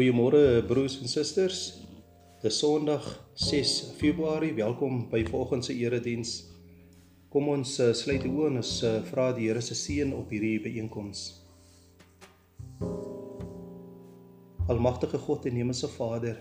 Goeiemôre broers en susters. Dis Sondag 6 Februarie. Welkom by vanoggend se erediens. Kom ons uh, sluit die oë en ons uh, vra die Here se seën op hierdie byeenkoms. Almagtige God en Hemelse Vader,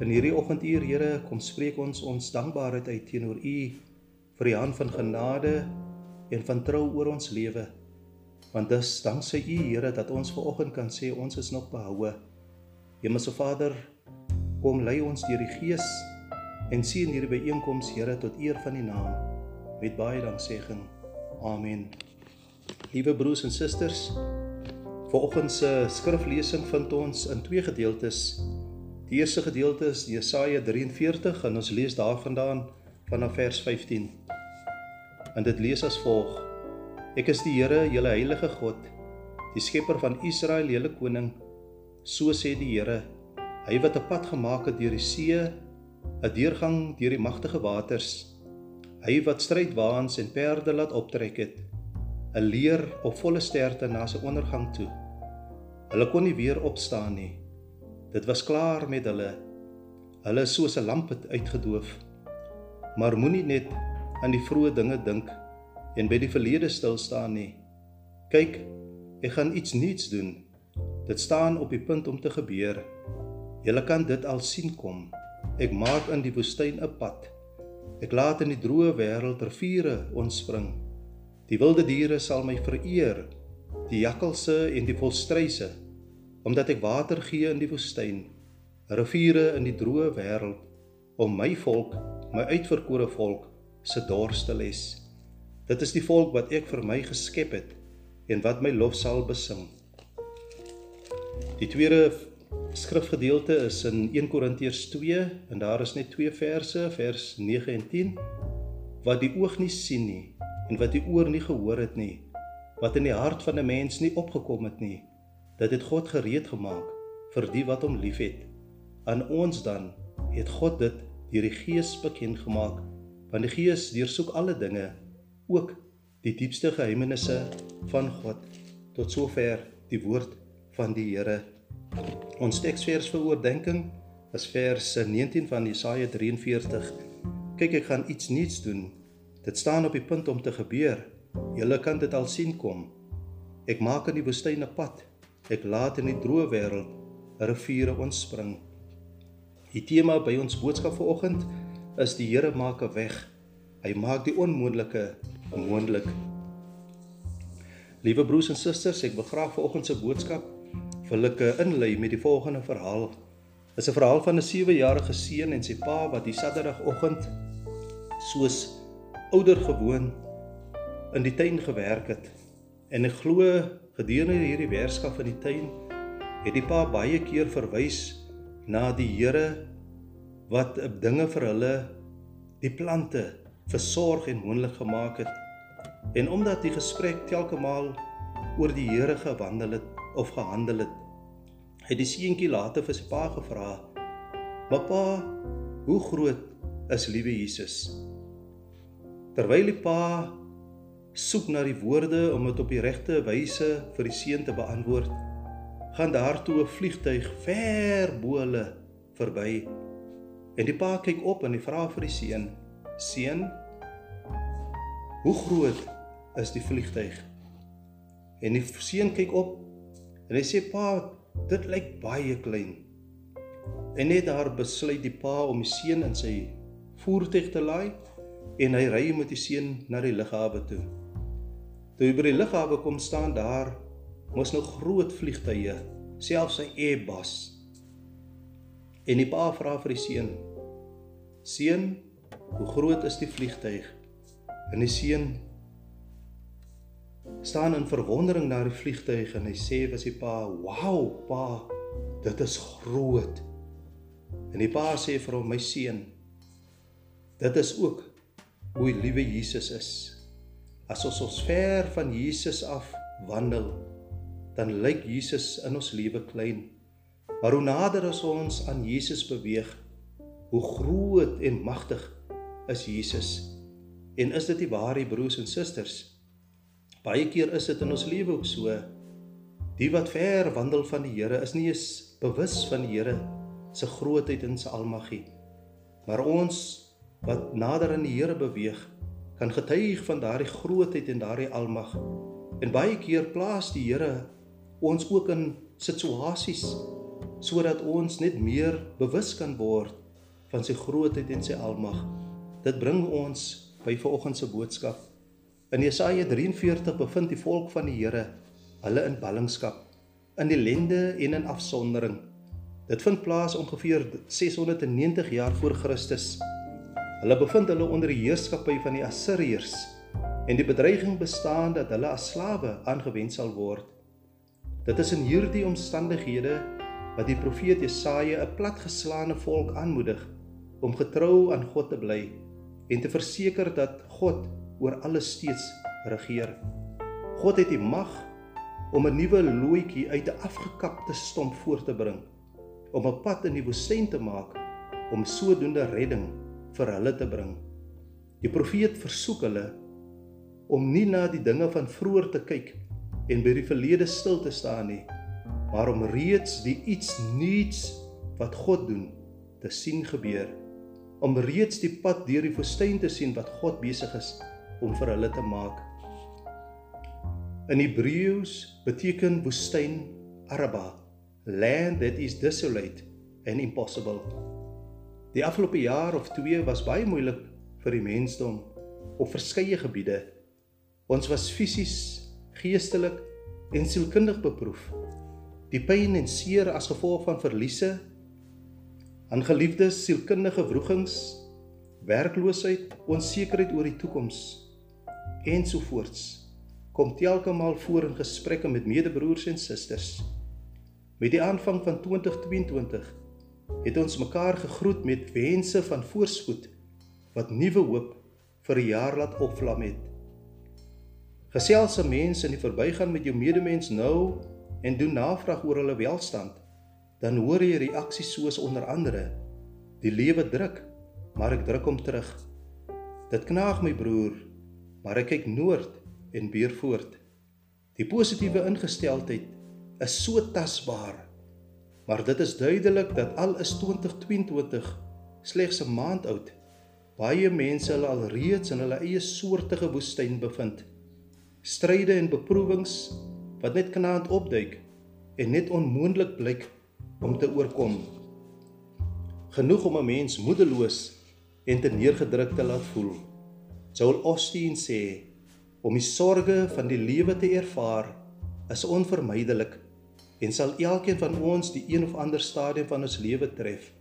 in hierdie oggenduur, Here, kom spreek ons ons dankbaarheid uit teenoor U vir die hand van genade en van trou oor ons lewe. Want dis danksy U, Here, dat ons ver oggend kan sê ons is nog behoue. Hemelse Vader, kom lei ons deur die Gees en sien hierdie byeenkoms, Here, tot eer van U naam. Met baie danksegging. Amen. Liewe broers en susters, vanoggend se skriflesing vind ons in twee gedeeltes. Die eerste gedeelte is Jesaja 43 en ons lees daarvandaan vanaf vers 15. En dit lees as volg: Ek is die Here, julle heilige God, die skepper van Israel, julle koning. So sê die Here, hy wat 'n pad gemaak het deur die see, 'n deurgang deur die magtige waters, hy wat strydwaans en perde laat optrek het, 'n leer op volle sterte na sy ondergang toe. Hulle kon nie weer opstaan nie. Dit was klaar met hulle. Hulle is soos 'n lamp uitgedoof. Maar moenie net aan die vroeë dinge dink en by die verlede stil staan nie. Kyk, ek gaan iets nuuts doen. Dit staan op die punt om te gebeur. Julle kan dit al sien kom. Ek maak in die woestyn 'n pad. Ek laat in die droë wêreld riviere ontspring. Die wilde diere sal my vereer, die jakkalse en die volstruise, omdat ek water gee in die woestyn, riviere in die droë wêreld om my volk, my uitverkore volk, se dors te les. Dit is die volk wat ek vir my geskep het en wat my lof sal besing. Die tweede skrifgedeelte is in 1 Korintiërs 2 en daar is net twee verse, vers 9 en 10 wat die oog nie sien nie en wat die oor nie gehoor het nie, wat in die hart van 'n mens nie opgekom het nie, dat dit God gereed gemaak vir die wat hom liefhet. Aan ons dan het God dit deur die Gees bekend gemaak, want die Gees deursoek alle dinge, ook die diepste geheimenisse van God. Tot sover die woord van die Here. Ons teksvers vir oordeenking is vers 19 van Jesaja 43. Kyk, ek gaan iets nuuts doen. Dit staan op die punt om te gebeur. Julle kan dit al sien kom. Ek maak in die woestyn 'n pad. Ek laat in die droë wêreld riviere ontspring. Die tema by ons boodskap vanoggend is die Here maak 'n weg. Hy maak die onmoontlike moontlik. Liewe broers en susters, ek wil graag vanoggend se boodskap wil ek inlei met die volgende verhaal. Dit is 'n verhaal van 'n 7-jarige seun en sy pa wat die Saterdagoggend soos ouer gewoon in die tuin gewerk het. En ek glo gedurende hierdie werkskap in die tuin het die pa baie keer verwys na die Here wat dinge vir hulle die plante versorg en moontlik gemaak het. En omdat die gesprek telke maal oor die Here gewandel het, of gehandel het. Het die seentjie later vir sy pa gevra: "Pappa, hoe groot is liewe Jesus?" Terwyl die pa soek na die woorde om dit op die regte wyse vir die seun te beantwoord, gaan daar toe 'n vliegtyg ver bo hulle verby. En die pa kyk op en hy vra vir die seun: "Seun, hoe groot is die vliegtyg?" En die seun kyk op En hy sê pa, dit lyk baie klein. En net daar besluit die pa om die seun in sy voertuig te laai en hy ry met die seun na die lughawe toe. Toe hy by die lughawe kom staan daar mos nou groot vliegtye, selfs sy Airbus. En die pa vra vir die seun: "Seun, hoe groot is die vliegtyg?" En die seun staan in verwondering na die vliegtuig en hy sê vir sy pa: "Wow, pa, dit is groot." En die pa sê vir hom: "My seun, dit is ook hoe liewe Jesus is. As ons ons ver van Jesus af wandel, dan lyk Jesus in ons lewe klein. Maar hoe nader as ons aan Jesus beweeg, hoe groot en magtig is Jesus. En is dit nie waar, broers en susters?" Baie keer is dit in ons lewe ook so. Die wat ver wandel van die Here is nie eens bewus van die Here se grootheid en sy almag nie. Maar ons wat nader aan die Here beweeg, kan getuig van daardie grootheid en daardie almag. En baie keer plaas die Here ons ook in situasies sodat ons net meer bewus kan word van sy grootheid en sy almag. Dit bring ons by vanoggend se boodskap. In Jesaja 43 bevind die volk van die Here hulle in ballingskap, in ellende en in afsondering. Dit vind plaas ongeveer 690 jaar voor Christus. Hulle bevind hulle onder die heerskappy van die Assiriërs en die bedreiging bestaan dat hulle as slawe aangewend sal word. Dit is in hierdie omstandighede wat die profeet Jesaja 'n platgeslaane volk aanmoedig om getrou aan God te bly en te verseker dat God oor alles steeds regeer. God het die mag om 'n nuwe looitjie uit 'n afgekapte stomp voor te bring, om 'n pad in die woestyn te maak om sodoende redding vir hulle te bring. Die profeet versoek hulle om nie na die dinge van vroeër te kyk en by die verlede stil te staan nie, maar om reeds die iets nuuts wat God doen te sien gebeur om reeds die pad deur die woestyn te sien wat God besig is om vir hulle te maak. In Hebreëus beteken woestyn Araba, land that is desolate and impossible. Die afgelope jaar of 2 was baie moeilik vir die mensdom op verskeie gebiede. Ons was fisies, geestelik en sielkundig beproef. Die pyn en seer as gevolg van verliese aan geliefdes, sielkundige wrogings, werkloosheid, onsekerheid oor die toekoms ensovoorts kom telkemal voor in gesprekke met medebroers en susters. Met die aanvang van 2022 het ons mekaar gegroet met wense van voorspoed wat nuwe hoop vir 'n jaar laat opvlam het. Geselse mense in die verbygaan met jou medemens nou en doen navraag oor hulle welstand dan hoor jy reaksies soos onder andere: Die lewe druk, maar ek druk hom terug. Dit knaag my broer, maar ek kyk noord en beer voort. Die positiewe ingesteldheid is so tasbaar. Maar dit is duidelik dat al is 2022 slegs 'n maand oud, baie mense hulle al reeds in hulle eie soortige woestyn bevind. Stryde en beproewings wat net knaand opduik en net onmoontlik blyk om te oorkom. Genoeg om 'n mens moedeloos en te neergedruk te laat voel. Joel Osteen sê om die sorges van die lewe te ervaar is onvermydelik en sal elkeen van ons die een of ander stadium van ons lewe tref.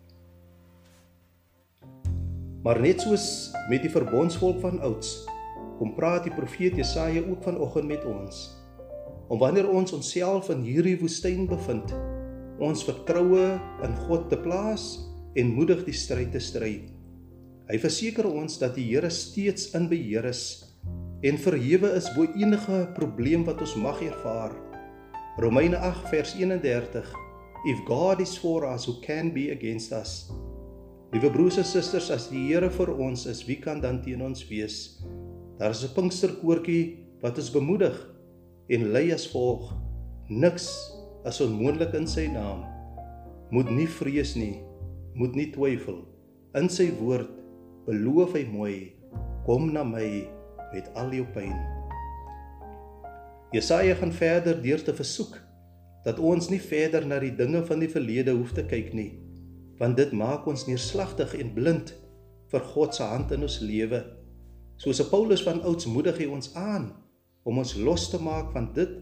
Maar net soos met die verbondsvolk van ouds, kom praat die profeet Jesaja ook vanoggend met ons. Om wanneer ons onsself in hierdie woestyn bevind, ons vertroue in God te plaas en moedig die stryd te stry. Hy verseker ons dat die Here steeds in beheer is en verhewe is bo enige probleem wat ons mag ervaar. Romeine 8 vers 31 If God is for us, who can be against us? Liewe broers en susters, as die Here vir ons is, wie kan dan teen ons wees? Daar is 'n Pinksterkoortjie wat ons bemoedig en lei as volg: Niks is onmoontlik in sy naam. Moet nie vrees nie, moet nie twyfel. In sy woord beloof hy mooi, kom na my met al jou pyn. Jesaja gaan verder deur te versoek dat ons nie verder na die dinge van die verlede hoef te kyk nie, want dit maak ons neerslagtig en blind vir God se hand in ons lewe. Soos Paulus van ouds moedig hy ons aan om ons los te maak van dit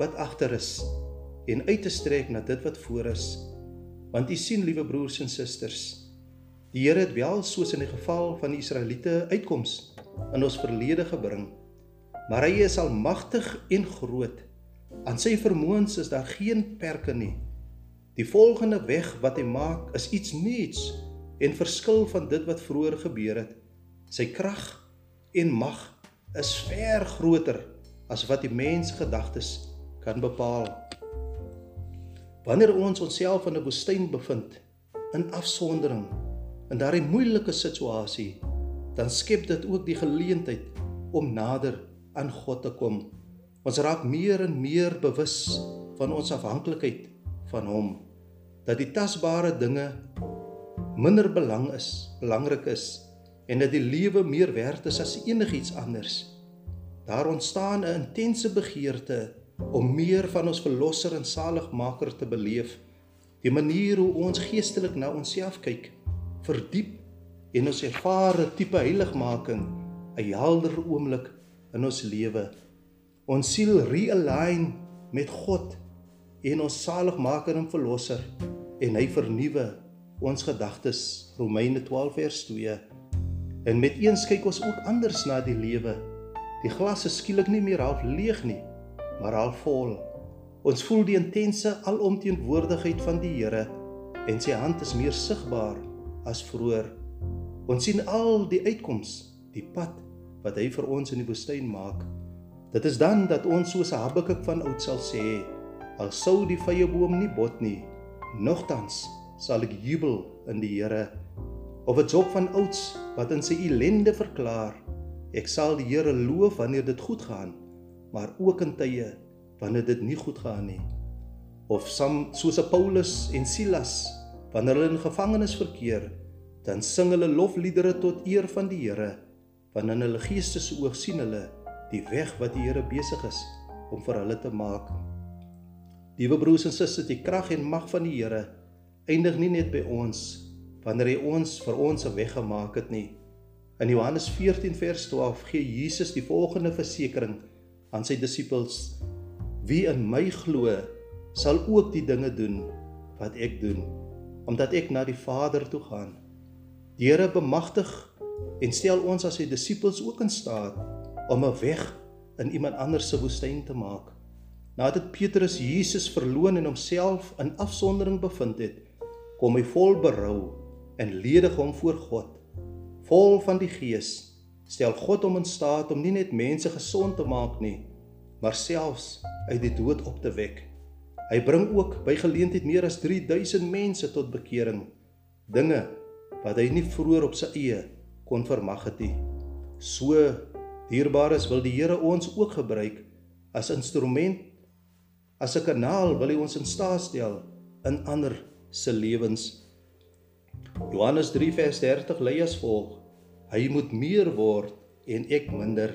wat agter is en uit te strek na dit wat voor is. Want u sien, liewe broers en susters, die Here het wel soos in die geval van die Israeliete uitkoms in ons verlede gebring, maar hy is almagtig en groot. Aan sy vermoëns is daar geen perke nie. Die volgende weg wat hy maak is iets nuuts en verskil van dit wat vroeër gebeur het. Sy krag en mag is ver groter as wat die mens gedagtes kan bepaal. Wanneer ons onsself in 'n woestyn bevind, in afsondering, in daardie moeilike situasie, dan skep dit ook die geleentheid om nader aan God te kom. Ons raak meer en meer bewus van ons afhanklikheid van Hom. dat die tasbare dinge minder belang is, belangrik is en dat die lewe meer werd is as enigiets anders. Daar ontstaan 'n intense begeerte om meer van ons verlosser en saligmaker te beleef. Die manier hoe ons geestelik na onsself kyk, verdiep en ons ervaar 'n tipe heiligmaking, 'n helder oomblik in ons lewe. Ons siel realign met God en ons saligmaker en verlosser en hy vernuwe ons gedagtes. Romeine 12 vers 2. En met eens kyk ons ook anders na die lewe. Die glas is skielik nie meer half leeg nie, maar half vol. Ons voel die intense alomteenwoordigheid van die Here en sy hand is meer sigbaar as vroeër. Ons sien al die uitkoms, die pad wat hy vir ons in die woestyn maak. Dit is dan dat ons soos Habakuk van oud sal sê, al sou die vrye boom nie bot nie, nogtans sal ek jubel in die Here. Of 'n Job van ouds wat in sy ellende verklaar, ek sal die Here loof wanneer dit goed gaan maar ook in tye wanneer dit nie goed gaan nie. Of soos Paulus en Silas wanneer hulle in gevangenis verkeer, dan sing hulle lofliedere tot eer van die Here, want in hulle geeste se oog sien hulle die weg wat die Here besig is om vir hulle te maak. Liewe broers en susters, die krag en mag van die Here eindig nie net by ons wanneer hy ons vir ons 'n weg gemaak het nie. In Johannes 14 vers 12 gee Jesus die volgende versekering aan sy disippels: Wie in my glo, sal ook die dinge doen wat ek doen, omdat ek na die Vader toe gaan. Die Here bemagtig en stel ons as sy disippels ook in staat om 'n weg in iemand anders se woestyn te maak. Nadat Petrus Jesus verloon en homself in afsondering bevind het, kom hy vol berou en ledig hom voor God, vol van die Gees stel God hom in staat om nie net mense gesond te maak nie, maar selfs uit die dood op te wek. Hy bring ook by geleentheid meer as 3000 mense tot bekering, dinge wat hy nie vroeër op sy eie kon vermag het nie. So dierbares wil die Here ons ook gebruik as instrument as 'n kanaal wil hy ons in staat stel in ander se lewens. Johannes 3 vers 30 lei as volg: Hy moet meer word en ek minder.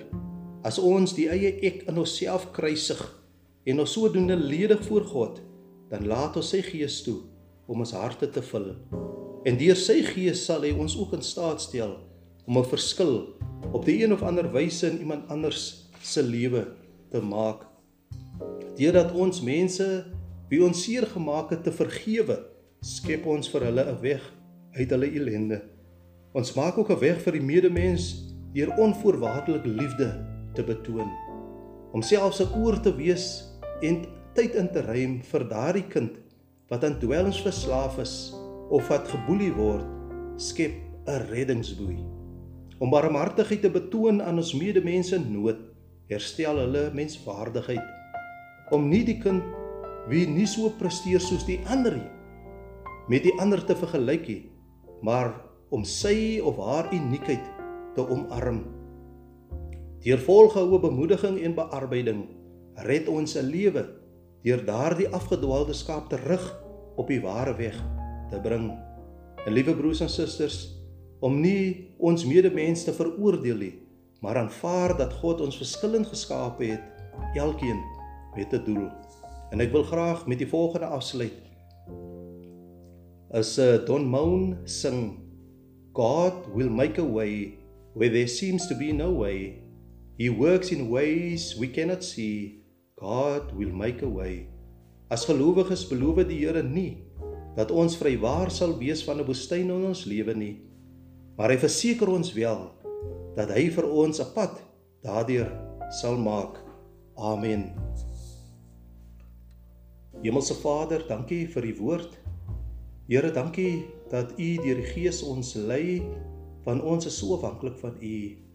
As ons die eie ek in onsself kruisig en ons sodoende ledig voor God, dan laat ons sy gees toe om ons harte te vul. En deur sy gees sal hy ons ook in staat stel om 'n verskil op die een of ander wyse in iemand anders se lewe te maak. Deurdat ons mense wie ons seer gemaak het te vergewe, skep ons vir hulle 'n weg uit hulle ellende. Ons maak ook 'n weg vir die medemens deur onvoorwaardelike liefde te betoon. Om selfs 'n oor te wees en tyd in te ruim vir daardie kind wat aan dwelms verslaaf is of wat geboelie word, skep 'n reddingsboei. Om barmhartigheid te betoon aan ons medemense in nood, herstel hulle menswaardigheid. Om nie die kind wie nie so presteer soos die ander nie met die ander te vergelyk nie, maar om sy of haar uniekheid te omarm. Deur volgehoue bemoediging en bearbeiding red ons 'n lewe deur daardie afgedwaalde skaap terug op die ware weg te bring. En liewe broers en susters, om nie ons medemens te veroordeel nie, maar aanvaar dat God ons verskillend geskaap het, elkeen met 'n doel. En ek wil graag met die volgende afsluit. As uh, Don Moon sing God will make a way where there seems to be no way. He works in ways we cannot see. God will make a way. As gelowiges beloof die Here nie dat ons vrywaar sal wees van 'n woestyn in ons lewe nie. Maar hy verseker ons wel dat hy vir ons 'n pad daardeur sal maak. Amen. Hemelse Vader, dankie vir u woord. Here, dankie dat U deur die Gees ons lei, want ons is so afhanklik van U.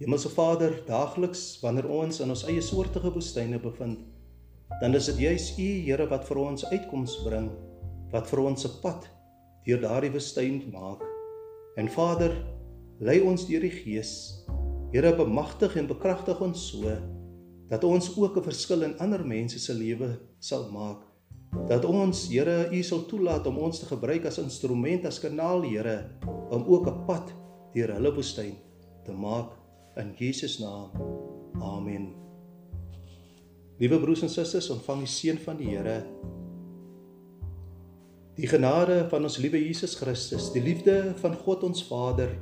Hemelse Vader, daagliks wanneer ons in ons eie soortige woestyne bevind, dan is dit juis U, Here, wat vir ons uitkoms bring, wat vir ons 'n pad deur daardie woestyn maak. En Vader, lei ons deur die Gees. Here, bemagtig en bekragtig ons so dat ons ook 'n verskil in ander mense se lewe sal maak dat ons Here U sal toelaat om ons te gebruik as instrument as kanaal Here om ook 'n pad deur hulle woestyn te maak in Jesus naam. Amen. Liewe broers en susters, ontvang die seën van die Here. Die genade van ons liewe Jesus Christus, die liefde van God ons Vader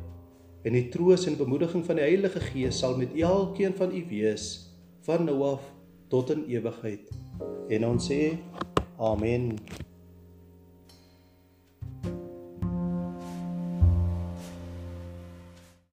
en die troos en bemoediging van die Heilige Gees sal met elkeen van u wees van nou af tot in ewigheid. En ons sê Amen.